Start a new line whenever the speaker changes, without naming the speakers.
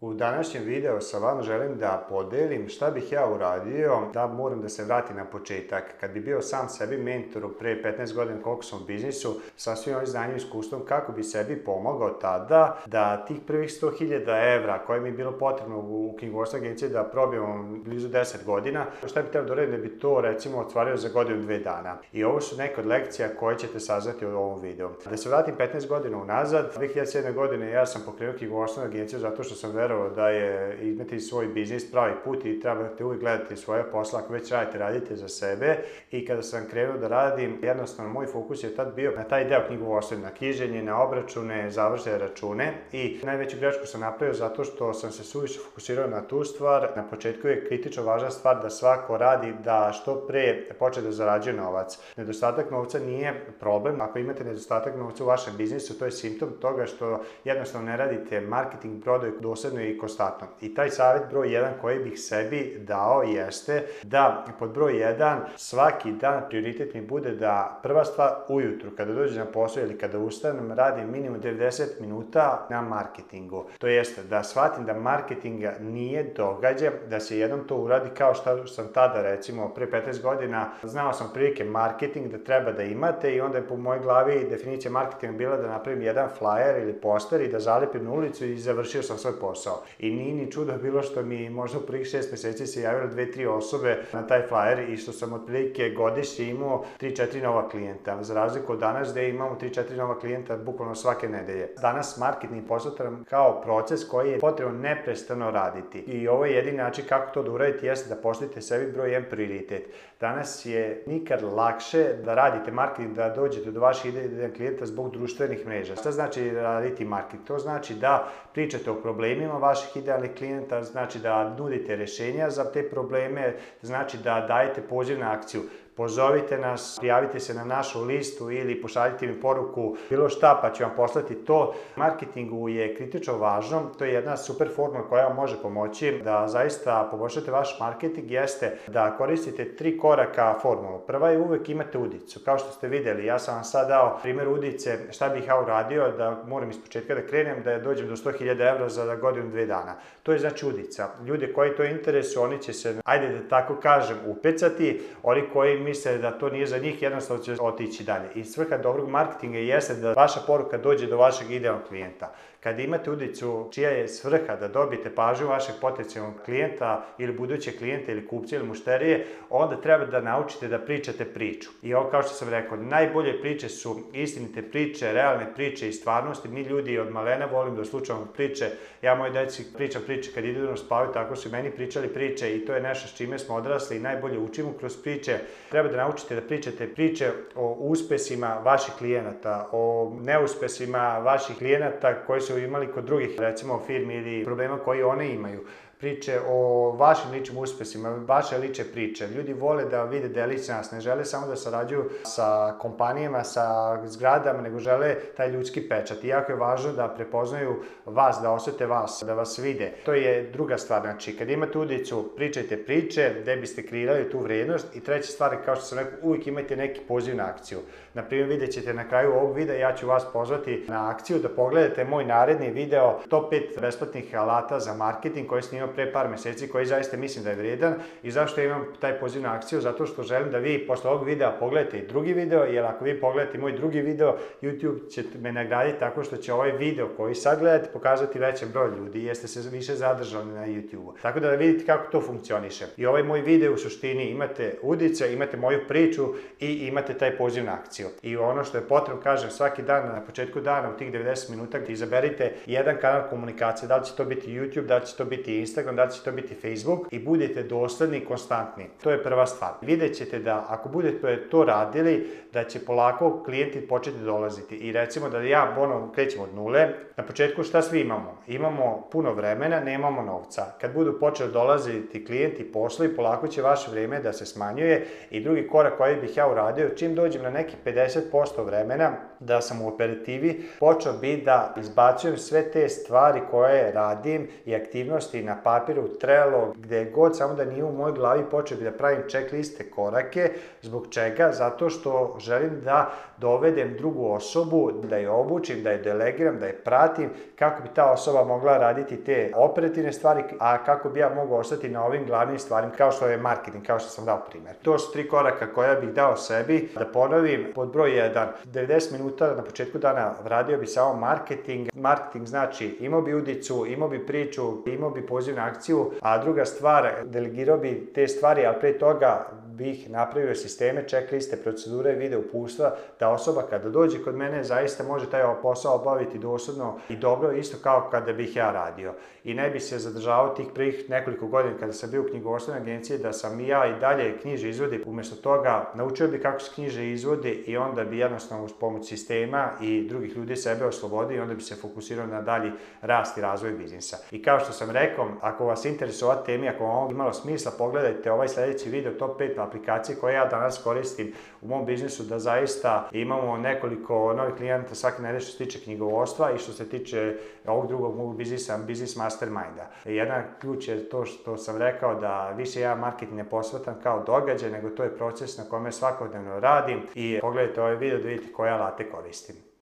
U današnjem videu sa vama želim da podelim šta bih ja uradio da moram da se vratim na početak. Kad bi bio sam sebi mentor pre 15 godina koliko sam u biznisu, sa svim ovim znanjem i iskustvom kako bi sebi pomogao tada da tih prvih 100.000 evra koje mi je bilo potrebno u knjigovodstvu agencije da probijem blizu 10 godina, šta bih teo da uradim da bi to recimo otvario za godinu dve dana. I ovo su neke od lekcija koje ćete saznati u ovom videu. Da se vratim 15 godina unazad, 2007. godine ja sam pokrenuo knjigovodstvenu agenciju zato što sam verovao da je imati svoj biznis pravi put i trebate da uvijek gledati svoje posla, ako već radite, radite za sebe. I kada sam krenuo da radim, jednostavno moj fokus je tad bio na taj deo knjigovodstva, na knjiženje, na obračune, završne račune. I najveću grešku sam napravio zato što sam se suviše fokusirao na tu stvar. Na početku je kritično važna stvar da svako radi da što pre počne da zarađuje novac. Nedostatak novca nije problem. Ako imate nedostatak novca u vašem biznisu, to je simptom toga što jednostavno ne radite marketing, prodaju dosledno intenzivno i konstantno. I taj savjet broj 1 koji bih sebi dao jeste da pod broj 1 svaki dan prioritet mi bude da prva stvar ujutru kada dođem na posao ili kada ustanem radim minimum 90 minuta na marketingu. To jeste da shvatim da marketinga nije događaj, da se jednom to uradi kao što sam tada recimo pre 15 godina znao sam prilike marketing da treba da imate i onda je po mojoj glavi definicija marketinga bila da napravim jedan flyer ili poster i da zalepim na ulicu i završio sam svoj posao posao. I nije ni čudo bilo što mi možda u prvih šest meseci se javile dve, tri osobe na taj flyer i što sam otprilike godišnje imao 3-4 nova klijenta. Za razliku od danas gde imamo 3-4 nova klijenta bukvalno svake nedelje. Danas marketing posmatram kao proces koji je potrebno neprestano raditi. I ovo je jedini način kako to da uradite jeste da postavite sebi broj 1 prioritet. Danas je nikad lakše da radite marketing, da dođete do vaših idejnih klijenta zbog društvenih mreža. Šta znači raditi marketing? To znači da pričate o problemima vaših idealnih klijenta znači da nudite rešenja za te probleme, znači da dajete poziv na akciju pozovite nas, prijavite se na našu listu ili pošaljite mi poruku bilo šta pa ću vam poslati to. Marketingu je kritično važno, to je jedna super formula koja vam može pomoći da zaista poboljšate vaš marketing jeste da koristite tri koraka formulu. Prva je uvek imate udicu. Kao što ste videli, ja sam vam sad dao primjer udice, šta bih ja uradio da moram ispočetka da krenem, da dođem do 100.000 evra za godinu, dve dana. To je znači udica. Ljude koji to interesu, oni će se, ajde da tako kažem, upecati. Oni koji mi misle da to nije za njih, jednostavno će otići dalje. I svrha dobrog marketinga jeste da vaša poruka dođe do vašeg idealnog klijenta. Kad imate udicu čija je svrha da dobijete pažnju vašeg potencijalnog klijenta ili budućeg klijenta ili kupca ili mušterije, onda treba da naučite da pričate priču. I ovo kao što sam rekao, najbolje priče su istinite priče, realne priče i stvarnosti. Mi ljudi od malena volim da slučamo priče. Ja moj deci pričam priče kad idu na spavaju, tako su i meni pričali priče i to je nešto s čime smo odrasli i najbolje učimo kroz priče. Treba da naučite da pričate priče o uspesima vaših klijenata, o neuspesima vaših klijenata koji su imali kod drugih, recimo, firmi ili problema koji one imaju priče o vašim ličnim uspesima, vaše lične priče. Ljudi vole da vide da je lična nas, ne žele samo da sarađuju sa kompanijama, sa zgradama, nego žele taj ljudski pečat. Iako je važno da prepoznaju vas, da osete vas, da vas vide. To je druga stvar, znači kad imate udicu, pričajte priče, gde biste kreirali tu vrednost. I treća stvar, kao što sam rekao, uvijek imajte neki poziv na akciju. Naprimjer, vidjet ćete na kraju ovog videa, ja ću vas pozvati na akciju da pogledate moj naredni video top 5 besplatnih alata za marketing koje snimam pre par meseci koji zaista mislim da je vrijedan i zašto imam taj poziv na akciju, zato što želim da vi posle ovog videa pogledate i drugi video, jer ako vi pogledate moj drugi video, YouTube će me nagraditi tako što će ovaj video koji sad gledate pokazati većem broju ljudi, jeste se više zadržali na YouTube-u. Tako da, da vidite kako to funkcioniše. I ovaj moj video u suštini imate udice, imate moju priču i imate taj poziv na akciju. I ono što je potrebno, kažem, svaki dan na početku dana u tih 90 minuta izaberite jedan kanal komunikacije, da li će to biti YouTube, da li će to biti Instagram, Instagram, da li će to biti Facebook i budete dosledni i konstantni. To je prva stvar. Vidjet ćete da ako budete to radili, da će polako klijenti početi dolaziti. I recimo da ja ponovno krećem od nule, na početku šta svi imamo? Imamo puno vremena, nemamo novca. Kad budu počeli dolaziti klijenti posle, polako će vaše vreme da se smanjuje i drugi korak koji bih ja uradio, čim dođem na neki 50% vremena da sam u operativi, počeo bi da izbacujem sve te stvari koje radim i aktivnosti na papiru, trelo, gde god, samo da nije u mojoj glavi počeo da pravim checkliste korake. Zbog čega? Zato što želim da dovedem drugu osobu, da je obučim, da je delegiram, da je pratim, kako bi ta osoba mogla raditi te operativne stvari, a kako bi ja mogao ostati na ovim glavnim stvarima, kao što je marketing, kao što sam dao primer. To su tri koraka koja bih dao sebi. Da ponovim, pod broj 1, 90 minuta na početku dana radio bi samo marketing. Marketing znači imao bi udicu, imao bi priču, imao bi poziv akciju, a druga stvar, delegirao bi te stvari, ali pre toga bih napravio sisteme, čekliste, procedure, video upustva, da osoba kada dođe kod mene zaista može taj posao obaviti dosudno i dobro, isto kao kada bih ja radio. I ne bi se zadržavao tih prvih nekoliko godina kada sam bio u knjigovodstvenoj agenciji da sam i ja i dalje knjiže izvodi. Umesto toga naučio bi kako se knjiže izvodi i onda bi jednostavno uz pomoć sistema i drugih ljudi sebe oslobodio i onda bi se fokusirao na dalji rast i razvoj biznisa. I kao što sam rekao, ako vas interesuje ova tema, ako vam ovo imalo smisla, pogledajte ovaj sledeći video top 5 aplikacije koje ja danas koristim u mom biznisu da zaista imamo nekoliko novih klijenata svake nedelje što se tiče knjigovodstva i što se tiče ovog drugog mog biznisa, biznis masterminda. Jedan ključ je to što sam rekao da više ja marketing ne posvatam kao događaj, nego to je proces na kome svakodnevno radim i pogledajte ovaj video da vidite koje alate koristim.